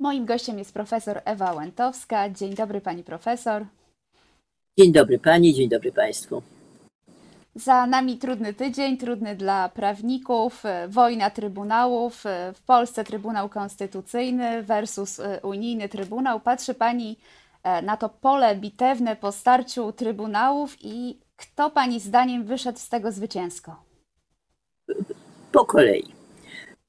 Moim gościem jest profesor Ewa Łętowska. Dzień dobry pani profesor. Dzień dobry pani, dzień dobry państwu. Za nami trudny tydzień, trudny dla prawników, wojna trybunałów. W Polsce Trybunał Konstytucyjny versus Unijny Trybunał. Patrzy pani e, na to pole bitewne po starciu trybunałów i kto pani zdaniem wyszedł z tego zwycięsko? Po kolei.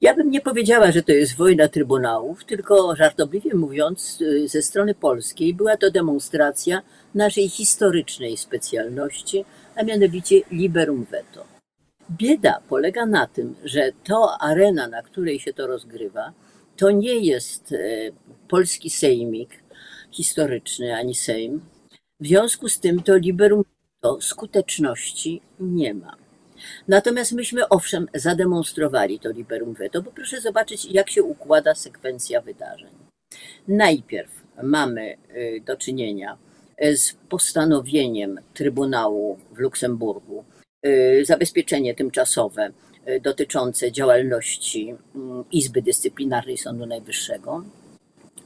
Ja bym nie powiedziała, że to jest wojna trybunałów, tylko żartobliwie mówiąc, y, ze strony polskiej była to demonstracja naszej historycznej specjalności, a mianowicie liberum veto. Bieda polega na tym, że to arena, na której się to rozgrywa, to nie jest e, polski sejmik historyczny ani sejm. W związku z tym to liberum veto skuteczności nie ma. Natomiast myśmy owszem zademonstrowali to liberum veto, bo proszę zobaczyć, jak się układa sekwencja wydarzeń. Najpierw mamy y, do czynienia y, z postanowieniem Trybunału w Luksemburgu, y, zabezpieczenie tymczasowe dotyczące działalności mm, Izby Dyscyplinarnej Sądu Najwyższego.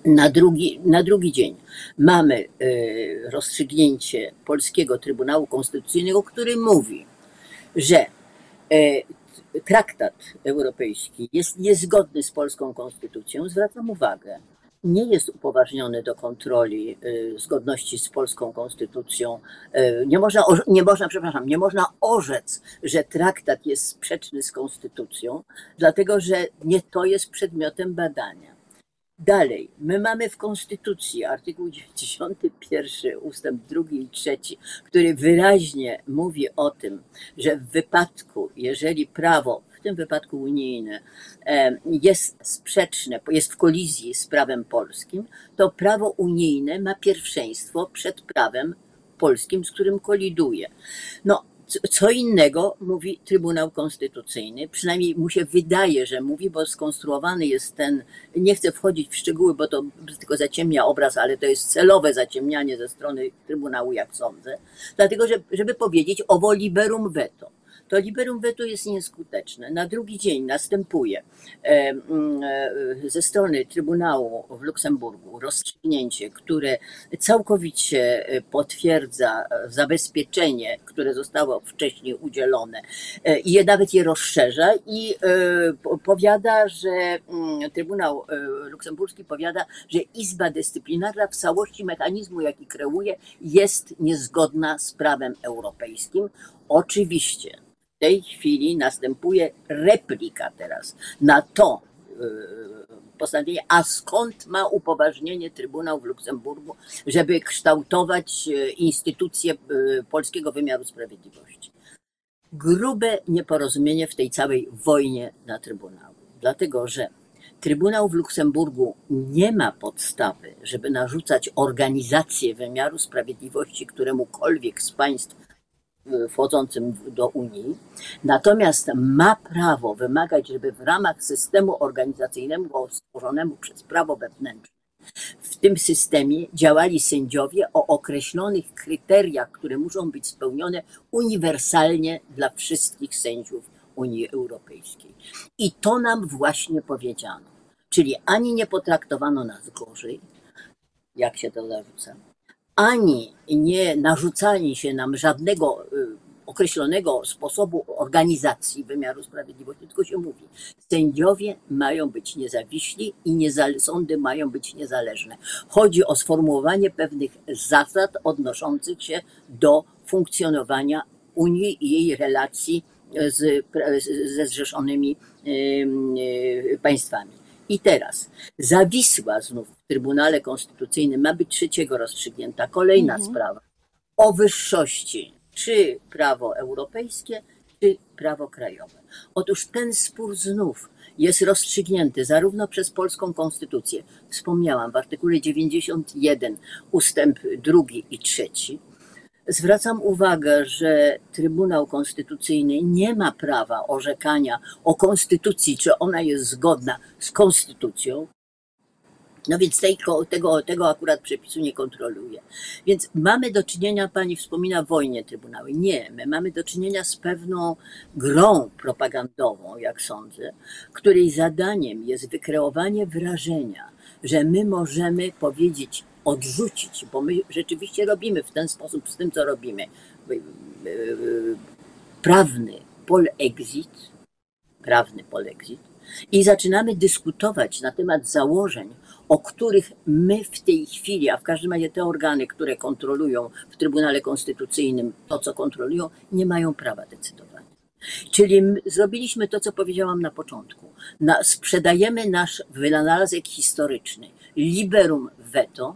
Na drugi, na drugi dzień mamy rozstrzygnięcie Polskiego Trybunału Konstytucyjnego, który mówi, że e, traktat europejski jest niezgodny z polską konstytucją, zwracam uwagę, nie jest upoważniony do kontroli e, zgodności z polską konstytucją. E, nie można, nie można, przepraszam, nie można orzec, że traktat jest sprzeczny z konstytucją, dlatego że nie to jest przedmiotem badania. Dalej, my mamy w Konstytucji artykuł 91, ustęp 2 i 3, który wyraźnie mówi o tym, że w wypadku, jeżeli prawo, w tym wypadku unijne, jest sprzeczne, jest w kolizji z prawem polskim, to prawo unijne ma pierwszeństwo przed prawem polskim, z którym koliduje. No, co innego mówi Trybunał Konstytucyjny, przynajmniej mu się wydaje, że mówi, bo skonstruowany jest ten, nie chcę wchodzić w szczegóły, bo to tylko zaciemnia obraz, ale to jest celowe zaciemnianie ze strony Trybunału, jak sądzę, dlatego, że, żeby powiedzieć o liberum veto to liberum veto jest nieskuteczne. Na drugi dzień następuje e, e, ze strony Trybunału w Luksemburgu rozstrzygnięcie, które całkowicie e, potwierdza zabezpieczenie, które zostało wcześniej udzielone i je nawet je rozszerza i powiada, że Trybunał Luksemburski powiada, że Izba Dyscyplinarna w całości mechanizmu, jaki kreuje, jest niezgodna z prawem europejskim. Oczywiście tej chwili następuje replika teraz na to y, postanowienie, a skąd ma upoważnienie Trybunał w Luksemburgu, żeby kształtować y, instytucje polskiego wymiaru sprawiedliwości. Grube nieporozumienie w tej całej wojnie na Trybunał, dlatego że Trybunał w Luksemburgu nie ma podstawy, żeby narzucać organizację wymiaru sprawiedliwości któremukolwiek z państw wchodzącym do Unii, natomiast ma prawo wymagać, żeby w ramach systemu organizacyjnego stworzonego przez prawo wewnętrzne w tym systemie działali sędziowie o określonych kryteriach, które muszą być spełnione uniwersalnie dla wszystkich sędziów Unii Europejskiej. I to nam właśnie powiedziano. Czyli ani nie potraktowano nas gorzej, jak się to zarzuca, ani nie narzucali się nam żadnego y, określonego sposobu organizacji wymiaru sprawiedliwości, tylko się mówi, sędziowie mają być niezawiśli i niezale, sądy mają być niezależne. Chodzi o sformułowanie pewnych zasad odnoszących się do funkcjonowania Unii i jej relacji z, ze zrzeszonymi y, państwami. I teraz zawisła znów w Trybunale Konstytucyjnym ma być trzeciego rozstrzygnięta kolejna mhm. sprawa o wyższości, czy prawo europejskie, czy prawo krajowe. Otóż ten spór znów jest rozstrzygnięty zarówno przez polską konstytucję, wspomniałam w artykule 91 ustęp drugi i trzeci, Zwracam uwagę, że Trybunał Konstytucyjny nie ma prawa orzekania o konstytucji, czy ona jest zgodna z konstytucją. No więc tego, tego, tego akurat przepisu nie kontroluje. Więc mamy do czynienia, pani wspomina, wojnie trybunały. Nie, my mamy do czynienia z pewną grą propagandową, jak sądzę, której zadaniem jest wykreowanie wrażenia, że my możemy powiedzieć, odrzucić, bo my rzeczywiście robimy w ten sposób z tym, co robimy. Prawny polexit, prawny polexit i zaczynamy dyskutować na temat założeń, o których my w tej chwili, a w każdym razie te organy, które kontrolują w Trybunale Konstytucyjnym to, co kontrolują, nie mają prawa decydowania. Czyli zrobiliśmy to, co powiedziałam na początku. Na, sprzedajemy nasz wynalazek historyczny, liberum veto.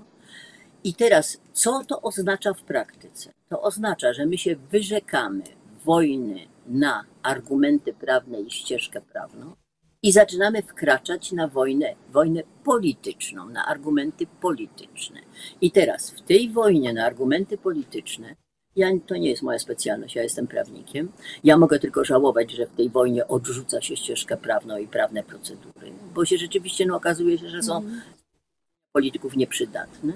I teraz, co to oznacza w praktyce? To oznacza, że my się wyrzekamy wojny na argumenty prawne i ścieżkę prawną i zaczynamy wkraczać na wojnę, wojnę polityczną, na argumenty polityczne. I teraz w tej wojnie na argumenty polityczne, ja, to nie jest moja specjalność, ja jestem prawnikiem. Ja mogę tylko żałować, że w tej wojnie odrzuca się ścieżkę prawną i prawne procedury, bo się rzeczywiście no, okazuje się, że są mm. polityków nieprzydatne.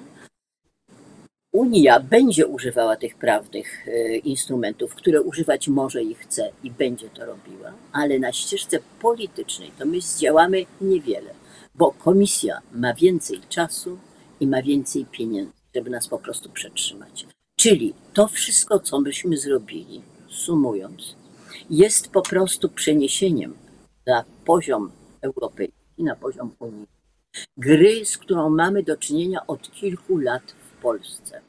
Unia będzie używała tych prawnych e, instrumentów, które używać może i chce i będzie to robiła, ale na ścieżce politycznej to my zdziałamy niewiele, bo komisja ma więcej czasu i ma więcej pieniędzy, żeby nas po prostu przetrzymać. Czyli to wszystko, co myśmy zrobili, sumując, jest po prostu przeniesieniem na poziom europejski, na poziom Unii, gry, z którą mamy do czynienia od kilku lat Polsce.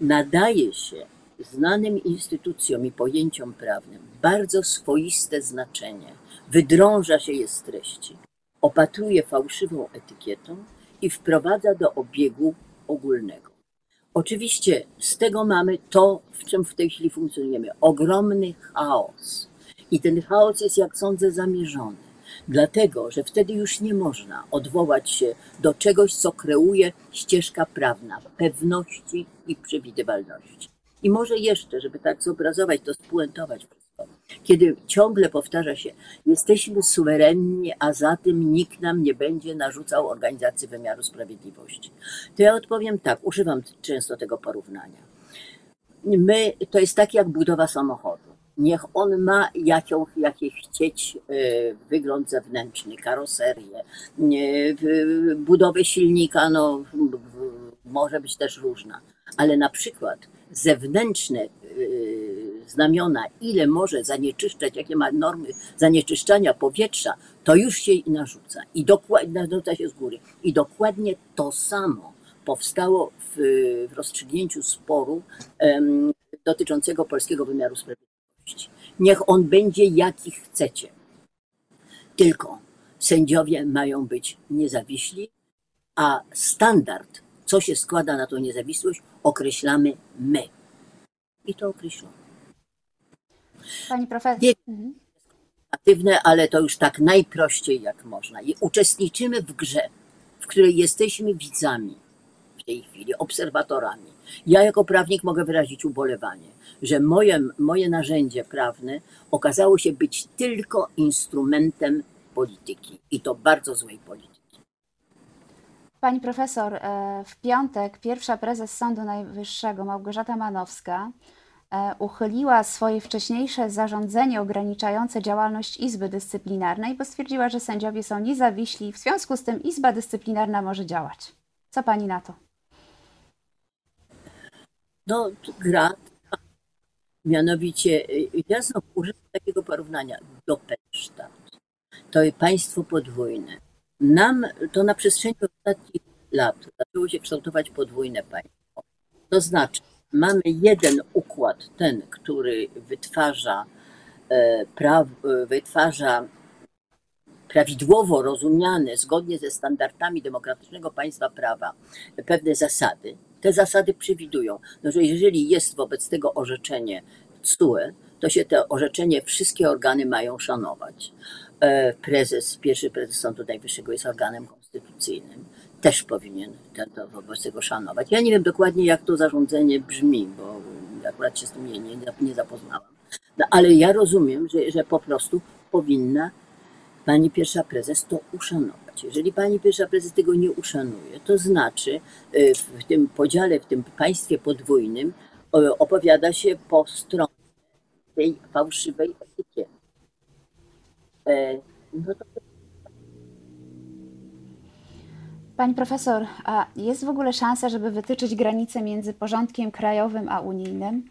Nadaje się znanym instytucjom i pojęciom prawnym bardzo swoiste znaczenie, wydrąża się je z treści, opatruje fałszywą etykietą i wprowadza do obiegu ogólnego. Oczywiście z tego mamy to, w czym w tej chwili funkcjonujemy ogromny chaos. I ten chaos jest, jak sądzę, zamierzony. Dlatego, że wtedy już nie można odwołać się do czegoś, co kreuje ścieżka prawna, pewności i przewidywalności. I może jeszcze, żeby tak zobrazować, to spuentować wszystko, kiedy ciągle powtarza się, jesteśmy suwerenni, a za tym nikt nam nie będzie narzucał organizacji wymiaru sprawiedliwości. To ja odpowiem tak, używam często tego porównania. My, to jest tak jak budowa samochodu niech on ma jaką, jakiś chcieć e, wygląd zewnętrzny, karoserię, budowę silnika, no może być też różna, ale na przykład zewnętrzne e, znamiona, ile może zanieczyszczać, jakie ma normy zanieczyszczania powietrza, to już się narzuca. I dokładnie narzuca się z góry. I dokładnie to samo powstało w, w rozstrzygnięciu sporu um, dotyczącego polskiego wymiaru sprawiedliwości Niech on będzie jaki chcecie. Tylko sędziowie mają być niezawiśli, a standard, co się składa na tą niezawisłość, określamy my. I to określamy. Pani profesor. Aktywne, ale to już tak najprościej jak można. I uczestniczymy w grze, w której jesteśmy widzami w tej chwili, obserwatorami. Ja jako prawnik mogę wyrazić ubolewanie że moje, moje narzędzie prawne okazało się być tylko instrumentem polityki i to bardzo złej polityki. Pani profesor, e, w piątek pierwsza prezes Sądu Najwyższego Małgorzata Manowska e, uchyliła swoje wcześniejsze zarządzenie ograniczające działalność Izby Dyscyplinarnej, bo stwierdziła, że sędziowie są niezawiśli, w związku z tym Izba Dyscyplinarna może działać. Co pani na to? No, gra Mianowicie, y, ja znowu używam takiego porównania. Doppelstaat. To państwo podwójne. Nam to na przestrzeni ostatnich lat zaczęło się kształtować podwójne państwo. To znaczy, mamy jeden układ, ten, który wytwarza, e, e, wytwarza prawidłowo rozumiane, zgodnie ze standardami demokratycznego państwa prawa, pewne zasady, te zasady przewidują, no, że jeżeli jest wobec tego orzeczenie TSUE, to się to orzeczenie wszystkie organy mają szanować. E, prezes, pierwszy prezes Sądu Najwyższego jest organem konstytucyjnym. Też powinien to wobec tego szanować. Ja nie wiem dokładnie, jak to zarządzenie brzmi, bo akurat się z tym nie, nie, nie zapoznałam. No, ale ja rozumiem, że, że po prostu powinna pani pierwsza prezes to uszanować. Jeżeli pani pierwsza prezes tego nie uszanuje, to znaczy y, w tym podziale, w tym państwie podwójnym opowiada się po stronie tej fałszywej etykiety. E, no to... Pani profesor, a jest w ogóle szansa, żeby wytyczyć granice między porządkiem krajowym a unijnym?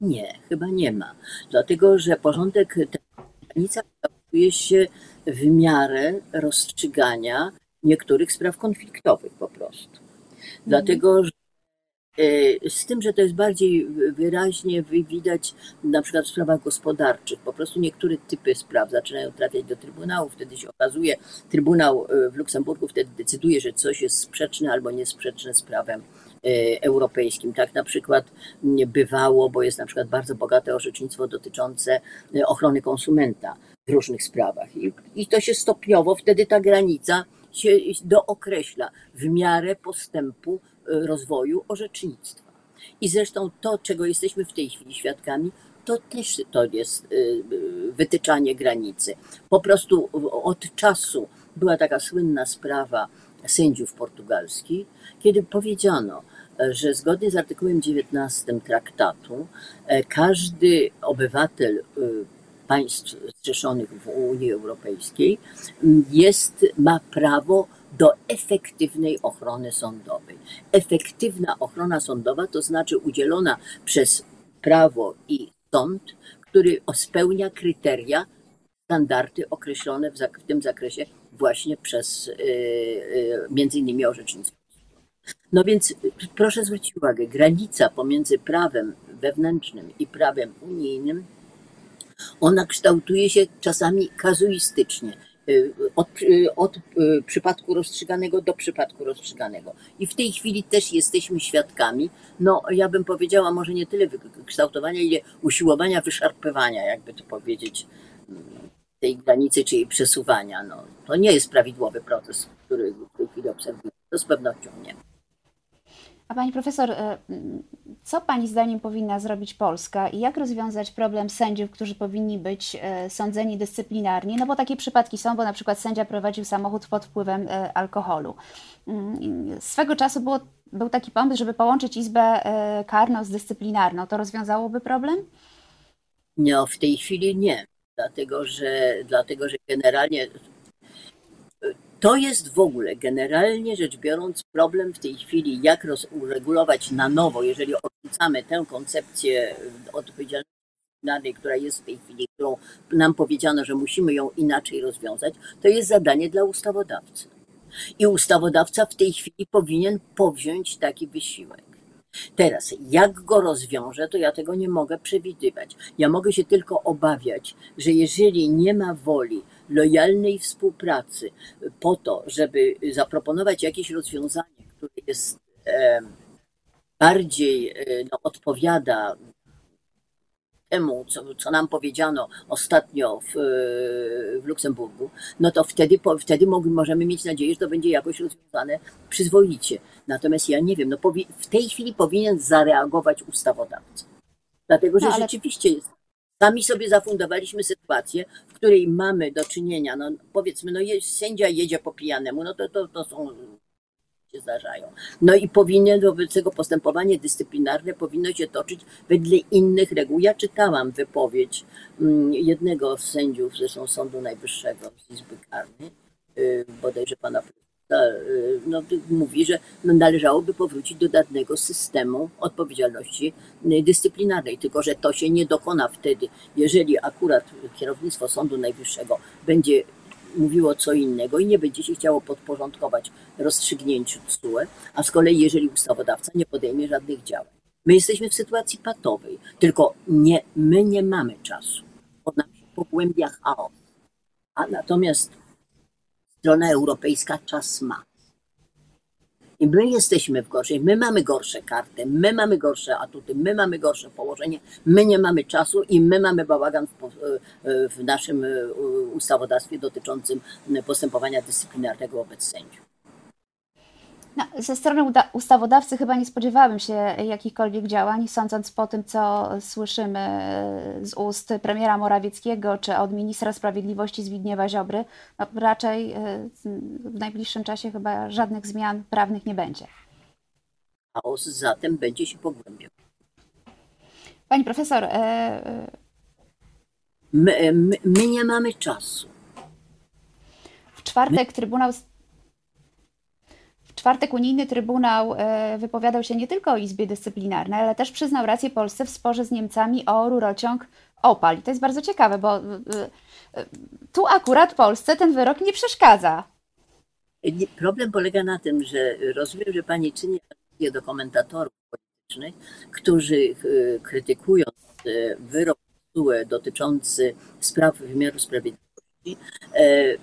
Nie, chyba nie ma. Dlatego, że porządek, granica kształtuje się w miarę rozstrzygania niektórych spraw konfliktowych po prostu. Dlatego, że e, z tym, że to jest bardziej wyraźnie widać na przykład w sprawach gospodarczych. Po prostu niektóre typy spraw zaczynają trafiać do Trybunału, wtedy się okazuje, Trybunał e, w Luksemburgu wtedy decyduje, że coś jest sprzeczne albo niesprzeczne z prawem e, europejskim. Tak na przykład bywało, bo jest na przykład bardzo bogate orzecznictwo dotyczące ochrony konsumenta różnych sprawach. I, i to się stopniowo, wtedy ta granica się dookreśla w miarę postępu e, rozwoju orzecznictwa. I zresztą to, czego jesteśmy w tej chwili świadkami, to też to jest e, wytyczanie granicy. Po prostu od czasu była taka słynna sprawa sędziów portugalskich, kiedy powiedziano, e, że zgodnie z artykułem 19 traktatu każdy obywatel państw zrzeszonych w Unii Europejskiej jest, ma prawo do efektywnej ochrony sądowej. Efektywna ochrona sądowa to znaczy udzielona przez prawo i sąd, który spełnia kryteria, standardy określone w, w tym zakresie właśnie przez yy, między innymi orzecznictwo. No więc proszę zwrócić uwagę, granica pomiędzy prawem wewnętrznym i prawem unijnym ona kształtuje się czasami kazuistycznie. Y, od, y, od y, przypadku rozstrzyganego do przypadku rozstrzyganego. I w tej chwili też jesteśmy świadkami, no ja bym powiedziała, może nie tyle kształtowania, ile usiłowania wyszarpywania, jakby to powiedzieć, mm, tej granicy, czy jej przesuwania. No, to nie jest prawidłowy proces, który w tej chwili obserwujemy. To z pewnością nie. A pani profesor, co pani zdaniem powinna zrobić Polska i jak rozwiązać problem sędziów, którzy powinni być e, sądzeni dyscyplinarnie? No bo takie przypadki są, bo na przykład sędzia prowadził samochód pod wpływem e, alkoholu. Mm, swego czasu było, był taki pomysł, żeby połączyć izbę karną z dyscyplinarną. To rozwiązałoby problem? No, w tej chwili nie. Dlatego, że, dlatego, że generalnie to jest w ogóle, generalnie rzecz biorąc, problem w tej chwili, jak uregulować na nowo, jeżeli odrzucamy tę koncepcję odpowiedzialności, która jest w tej chwili, którą nam powiedziano, że musimy ją inaczej rozwiązać, to jest zadanie dla ustawodawcy. I ustawodawca w tej chwili powinien powziąć taki wysiłek. Teraz, jak go rozwiąże, to ja tego nie mogę przewidywać. Ja mogę się tylko obawiać, że jeżeli nie ma woli lojalnej współpracy po to, żeby zaproponować jakieś rozwiązanie, które jest bardziej e, no, odpowiada temu, co, co nam powiedziano ostatnio w, w Luksemburgu, no to wtedy, wtedy możemy mieć nadzieję, że to będzie jakoś rozwiązane przyzwoicie. Natomiast ja nie wiem, no w tej chwili powinien zareagować ustawodawca. Dlatego, że no, ale... rzeczywiście jest Sami sobie zafundowaliśmy sytuację, której mamy do czynienia, no powiedzmy, no sędzia jedzie po pijanemu, no to, to, to są się zdarzają. No i powinien wobec tego postępowanie dyscyplinarne powinno się toczyć wedle innych reguł. Ja czytałam wypowiedź mm, jednego z sędziów, zresztą Sądu Najwyższego z Izby Karnej, y, bodajże pana Y, no, mówi, że no, należałoby powrócić do dawnego systemu odpowiedzialności y, dyscyplinarnej, tylko że to się nie dokona wtedy, jeżeli akurat kierownictwo Sądu Najwyższego będzie mówiło co innego i nie będzie się chciało podporządkować rozstrzygnięciu TSUE, a z kolei jeżeli ustawodawca nie podejmie żadnych działań. My jesteśmy w sytuacji patowej, tylko nie, my nie mamy czasu, bo nam się pogłębia chaos. A natomiast strona europejska czas ma. I my jesteśmy w gorszej, my mamy gorsze karty, my mamy gorsze atuty, my mamy gorsze położenie, my nie mamy czasu i my mamy bałagan w, w naszym ustawodawstwie dotyczącym postępowania dyscyplinarnego wobec sędziów. No, ze strony ustawodawcy chyba nie spodziewałabym się jakichkolwiek działań, sądząc po tym, co słyszymy z ust premiera Morawieckiego czy od ministra sprawiedliwości Zbigniewa Ziobry. No, raczej e, w najbliższym czasie chyba żadnych zmian prawnych nie będzie. Chaos zatem będzie się pogłębiał. Pani profesor. E, e, my, my, my nie mamy czasu. W czwartek my... Trybunał czwartek unijny Trybunał e, wypowiadał się nie tylko o Izbie Dyscyplinarnej, ale też przyznał rację Polsce w sporze z Niemcami o rurociąg Opal. I to jest bardzo ciekawe, bo e, e, tu akurat Polsce ten wyrok nie przeszkadza. Problem polega na tym, że rozumiem, że pani czyni do komentatorów politycznych, którzy krytykują wyrok dotyczący spraw wymiaru sprawiedliwości,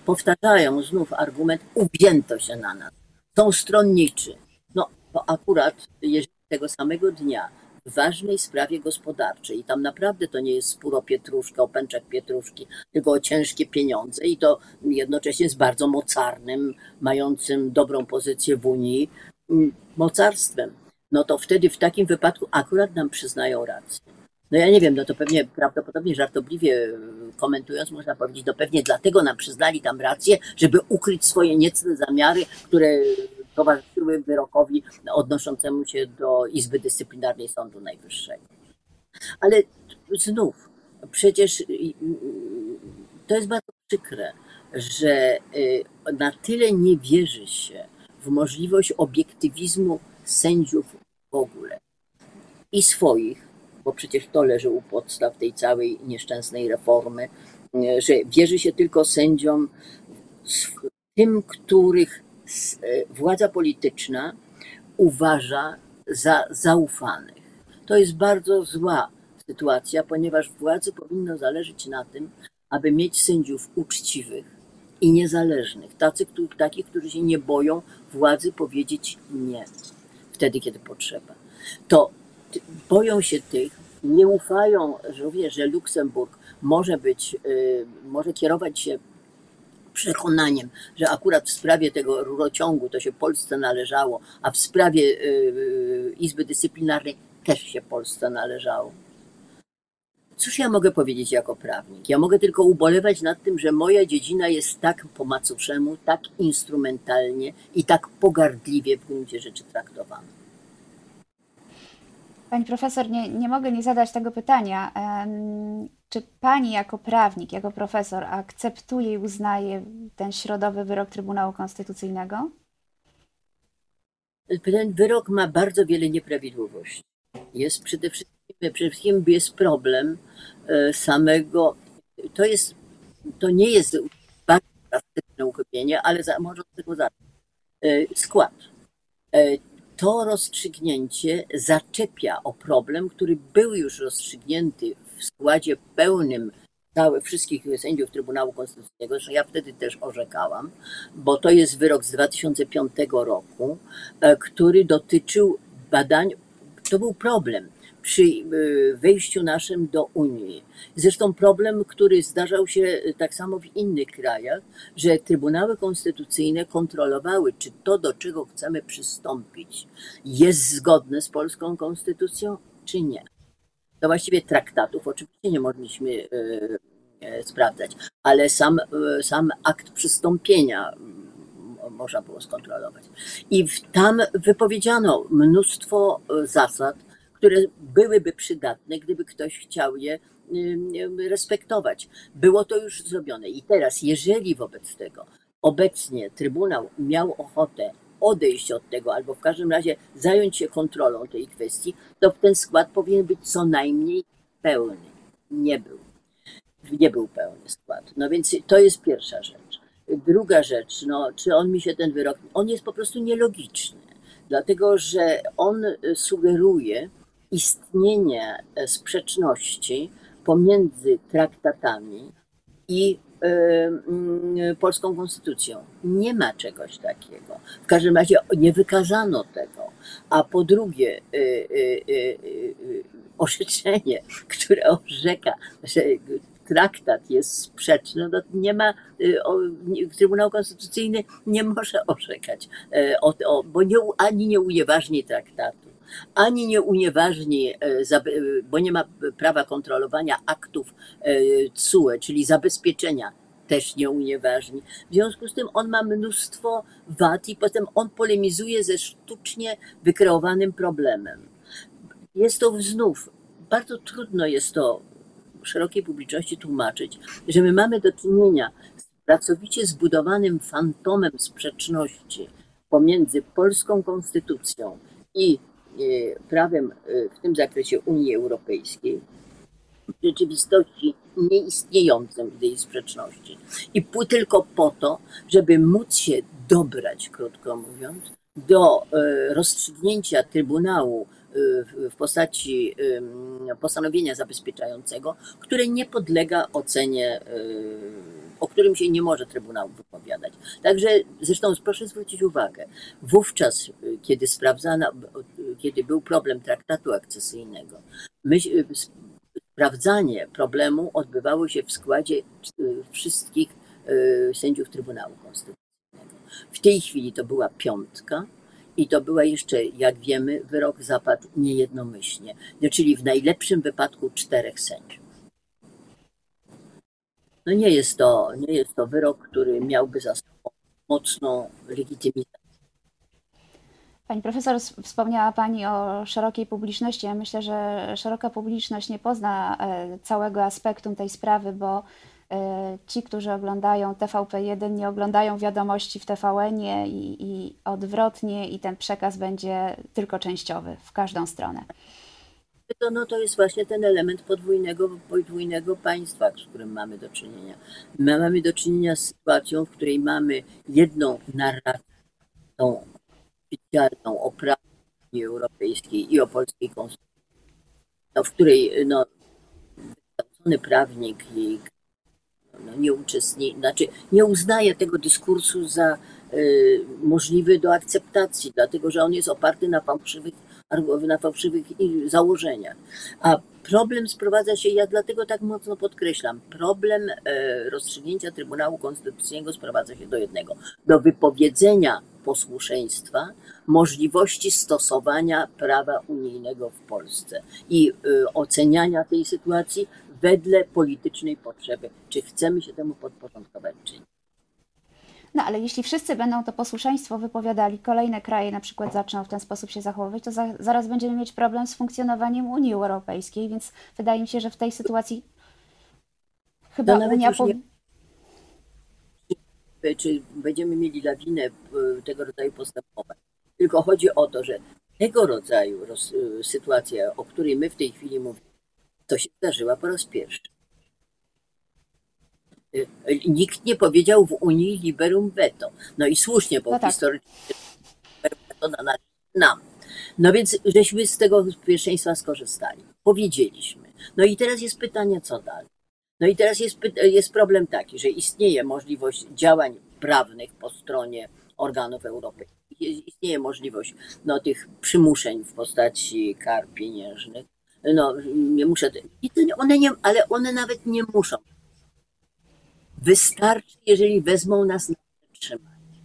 powtarzają znów argument, uwzięto się na nas są stronniczy. No, to akurat, jeżeli tego samego dnia w ważnej sprawie gospodarczej, i tam naprawdę to nie jest spór o pietruszkę, o pęczek pietruszki, tylko o ciężkie pieniądze i to jednocześnie z bardzo mocarnym, mającym dobrą pozycję w Unii, mm, mocarstwem, no to wtedy w takim wypadku akurat nam przyznają rację. No ja nie wiem, no to pewnie prawdopodobnie żartobliwie komentując można powiedzieć, no pewnie dlatego nam przyznali tam rację, żeby ukryć swoje niecne zamiary, które towarzyszyły wyrokowi odnoszącemu się do Izby Dyscyplinarnej Sądu Najwyższego. Ale znów, przecież to jest bardzo przykre, że y, na tyle nie wierzy się w możliwość obiektywizmu sędziów w ogóle i swoich, bo przecież to leży u podstaw tej całej nieszczęsnej reformy, że wierzy się tylko sędziom, tym, których e, władza polityczna uważa za zaufanych. To jest bardzo zła sytuacja, ponieważ władzy powinno zależeć na tym, aby mieć sędziów uczciwych i niezależnych, tacy, takich, którzy się nie boją władzy powiedzieć nie wtedy, kiedy potrzeba. To boją się tych, nie ufają również, że Luksemburg może być, y, może kierować się przekonaniem, że akurat w sprawie tego rurociągu to się Polsce należało, a w sprawie y, Izby Dyscyplinarnej też się Polsce należało. Cóż ja mogę powiedzieć jako prawnik? Ja mogę tylko ubolewać nad tym, że moja dziedzina jest tak po macoszemu, tak instrumentalnie i tak pogardliwie w gruncie rzeczy traktowana. Pani profesor, nie, nie mogę nie zadać tego pytania. Czy pani jako prawnik, jako profesor akceptuje i uznaje ten środowy wyrok Trybunału Konstytucyjnego? Ten wyrok ma bardzo wiele nieprawidłowości. Jest przede wszystkim, przede wszystkim jest problem e, samego, to jest, to nie jest bardzo drastyczne uchybienie, ale za, może od tego zacząć. E, skład. To rozstrzygnięcie zaczepia o problem, który był już rozstrzygnięty w składzie pełnym całych wszystkich sędziów Trybunału Konstytucyjnego, że ja wtedy też orzekałam, bo to jest wyrok z 2005 roku, e, który dotyczył badań, to był problem przy y, wejściu naszym do Unii. Zresztą problem, który zdarzał się y, tak samo w innych krajach, że trybunały konstytucyjne kontrolowały, czy to, do czego chcemy przystąpić, jest zgodne z polską konstytucją, czy nie. To właściwie traktatów oczywiście nie mogliśmy y, sprawdzać, ale sam, sam akt przystąpienia można było skontrolować. I tam wypowiedziano mnóstwo zasad, które byłyby przydatne, gdyby ktoś chciał je respektować. Było to już zrobione. I teraz, jeżeli wobec tego obecnie Trybunał miał ochotę odejść od tego, albo w każdym razie zająć się kontrolą tej kwestii, to ten skład powinien być co najmniej pełny. Nie był. Nie był pełny skład. No więc to jest pierwsza rzecz. Druga rzecz, no, czy on mi się ten wyrok, on jest po prostu nielogiczny, dlatego że on sugeruje, istnienie e, sprzeczności pomiędzy traktatami i e, mm, polską konstytucją. Nie ma czegoś takiego. W każdym razie nie wykazano tego. A po drugie, e, orzeczenie, które orzeka, że traktat jest sprzeczny, no nie ma, Trybunał Konstytucyjny nie może orzekać, bo nie, ani nie unieważni traktatu ani nie unieważni, e, e, bo nie ma prawa kontrolowania aktów CUE, czyli zabezpieczenia też nie unieważni. W związku z tym on ma mnóstwo wad i potem on polemizuje ze sztucznie wykreowanym problemem. Jest to znów, bardzo trudno jest to szerokiej publiczności tłumaczyć, że my mamy do czynienia z pracowicie zbudowanym fantomem sprzeczności pomiędzy polską konstytucją i prawem w tym zakresie Unii Europejskiej w rzeczywistości nieistniejącym w tej sprzeczności. I tylko po to, żeby móc się dobrać, krótko mówiąc, do rozstrzygnięcia Trybunału w postaci postanowienia zabezpieczającego, które nie podlega ocenie, o którym się nie może Trybunał wypowiadać. Także zresztą proszę zwrócić uwagę, wówczas, kiedy sprawdzano, kiedy był problem traktatu akcesyjnego, myśl, sprawdzanie problemu odbywało się w składzie wszystkich sędziów Trybunału Konstytucyjnego. W tej chwili to była piątka, i to była jeszcze, jak wiemy, wyrok zapadł niejednomyślnie, no, czyli w najlepszym wypadku czterech sędziów. No nie jest to, nie jest to wyrok, który miałby za sobą mocną legitymizację. Pani profesor, wspomniała Pani o szerokiej publiczności. Ja myślę, że szeroka publiczność nie pozna e, całego aspektu tej sprawy, bo E, ci, którzy oglądają TVP1, nie oglądają wiadomości w TVN-ie i, i odwrotnie, i ten przekaz będzie tylko częściowy w każdą stronę. To, no, to jest właśnie ten element podwójnego, podwójnego państwa, z którym mamy do czynienia. My mamy do czynienia z sytuacją, w której mamy jedną narrację, tą oficjalną o prawie Unii Europejskiej i o polskiej konstytucji, no, w której no, wykształcony prawnik no, nie uczestniczy, znaczy nie uznaje tego dyskursu za y, możliwy do akceptacji, dlatego że on jest oparty na fałszywych, na fałszywych założeniach. A problem sprowadza się, ja dlatego tak mocno podkreślam, problem y, rozstrzygnięcia Trybunału Konstytucyjnego sprowadza się do jednego, do wypowiedzenia posłuszeństwa, możliwości stosowania prawa unijnego w Polsce i y, oceniania tej sytuacji wedle politycznej potrzeby, czy chcemy się temu podporządkować, czy nie. No ale jeśli wszyscy będą to posłuszeństwo wypowiadali, kolejne kraje na przykład zaczną w ten sposób się zachowywać, to za, zaraz będziemy mieć problem z funkcjonowaniem Unii Europejskiej, więc wydaje mi się, że w tej sytuacji chyba no, Unia powinna. Czy będziemy mieli lawinę e, tego rodzaju postępowań. Tylko chodzi o to, że tego rodzaju e, sytuacja, o której my w tej chwili mówimy, to się zdarzyła po raz pierwszy. Y, nikt nie powiedział w Unii liberum veto. No i słusznie, bo no tak. historycznie veto na nam. No więc żeśmy z tego pierwszeństwa skorzystali. Powiedzieliśmy. No i teraz jest pytanie, co dalej. No i teraz jest, jest problem taki, że istnieje możliwość działań prawnych po stronie organów europejskich. Istnieje możliwość no, tych przymuszeń w postaci kar pieniężnych no nie muszę, i to one nie, ale one nawet nie muszą. Wystarczy, jeżeli wezmą nas na trzymanie.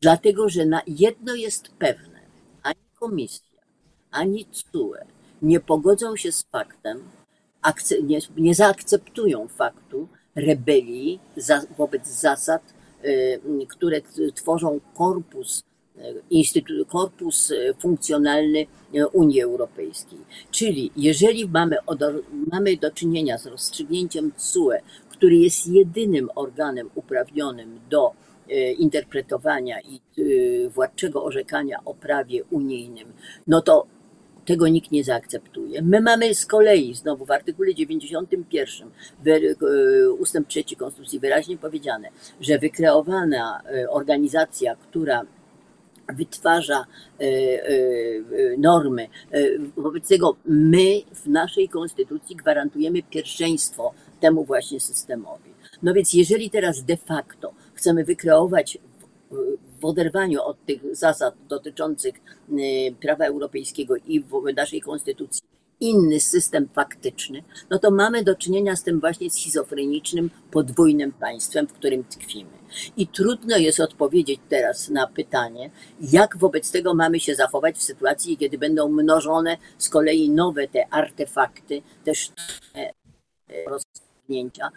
Dlatego, że na jedno jest pewne, ani komisja, ani CUE nie pogodzą się z faktem, nie, nie zaakceptują faktu rebelii za, wobec zasad, y, które tworzą korpus Instytut, korpus e, funkcjonalny e, Unii Europejskiej. Czyli jeżeli mamy, mamy do czynienia z rozstrzygnięciem CUE, który jest jedynym organem uprawnionym do e, interpretowania i władczego orzekania o prawie unijnym, no to tego nikt nie zaakceptuje. My mamy z kolei znowu w artykule 91 ustęp 3 Konstytucji wyraźnie powiedziane, że wykreowana organizacja, która wytwarza e, e, normy. E, wobec tego my w naszej konstytucji gwarantujemy pierwszeństwo temu właśnie systemowi. No więc jeżeli teraz de facto chcemy wykreować w oderwaniu od tych zasad dotyczących prawa europejskiego i w naszej konstytucji inny system faktyczny, no to mamy do czynienia z tym właśnie schizofrenicznym, podwójnym państwem, w którym tkwimy. I trudno jest odpowiedzieć teraz na pytanie, jak wobec tego mamy się zachować w sytuacji, kiedy będą mnożone z kolei nowe te artefakty, też rozstrzygnięcia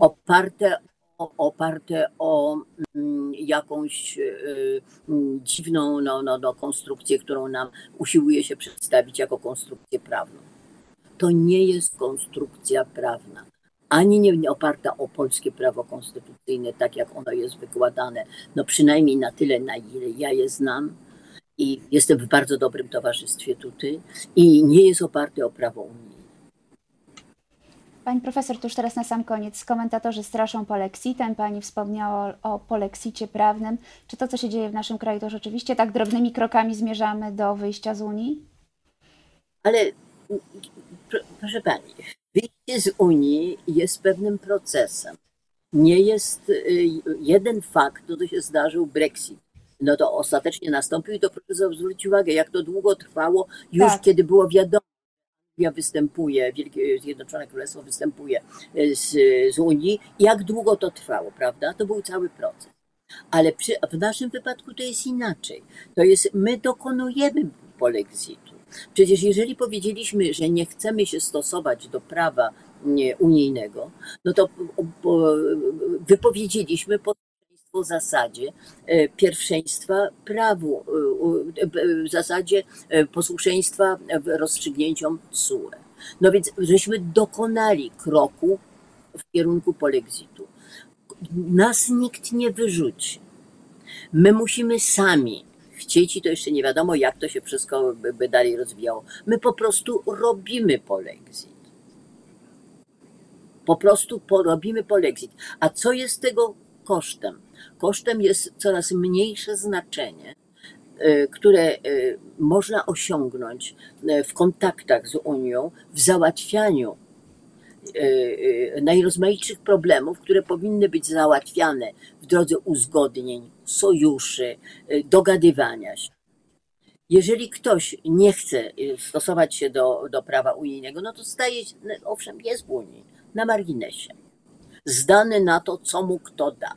oparte oparte o mm, jakąś y, mm, dziwną no, no, no, konstrukcję, którą nam usiłuje się przedstawić jako konstrukcję prawną. To nie jest konstrukcja prawna. ani nie oparta o polskie prawo konstytucyjne, tak jak ono jest wykładane, no przynajmniej na tyle, na ile ja je znam i jestem w bardzo dobrym towarzystwie tutaj i nie jest oparty o prawo unijne. Pani profesor, to już teraz na sam koniec. Komentatorzy straszą polexitem. Pani wspomniała o, polexicie prawnym. Czy to, co się dzieje w naszym kraju, to rzeczywiście tak drobnymi krokami zmierzamy do wyjścia z Unii? Ale proszę Pani, wyjście z Unii jest pewnym procesem. Nie jest y, jeden fakt, to się zdarzył Brexit. No to ostatecznie nastąpił i to proszę zwrócić uwagę, jak to długo trwało, już tak. kiedy było wiadomo, Anglia występuje, Wielkie Zjednoczone Królestwo występuje e, z, z Unii, jak długo to trwało, prawda? To był cały proces. Ale przy, w naszym wypadku to jest inaczej. To jest, my dokonujemy polexitu. Przecież jeżeli powiedzieliśmy, że nie chcemy się stosować do prawa unijnego, no to wypowiedzieliśmy pod po zasadzie e, pierwszeństwa prawu, e, e, w zasadzie posłuszeństwa rozstrzygnięciom TSUE. No więc żeśmy dokonali kroku w kierunku polexitu. Nas nikt nie wyrzuci. My musimy sami chcieć i to jeszcze nie wiadomo, jak to się wszystko by, by dalej rozwijało. My po prostu robimy polexit. Po prostu porobimy polexit. A co jest tego kosztem? Kosztem jest coraz mniejsze znaczenie, e, które e, można osiągnąć e, w kontaktach z Unią, w załatwianiu najrozmaitszych problemów, które powinny być załatwiane w drodze uzgodnień, sojuszy, dogadywania się. Jeżeli ktoś nie chce stosować się do, do prawa unijnego, no to staje się, no owszem, jest w Unii, na marginesie. Zdany na to, co mu kto da.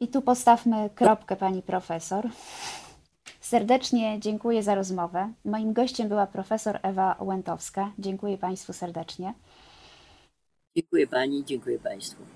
I tu postawmy kropkę, pani profesor. Serdecznie dziękuję za rozmowę. Moim gościem była profesor Ewa Łętowska. Dziękuję Państwu serdecznie. Dziękuję Pani, dziękuję Państwu.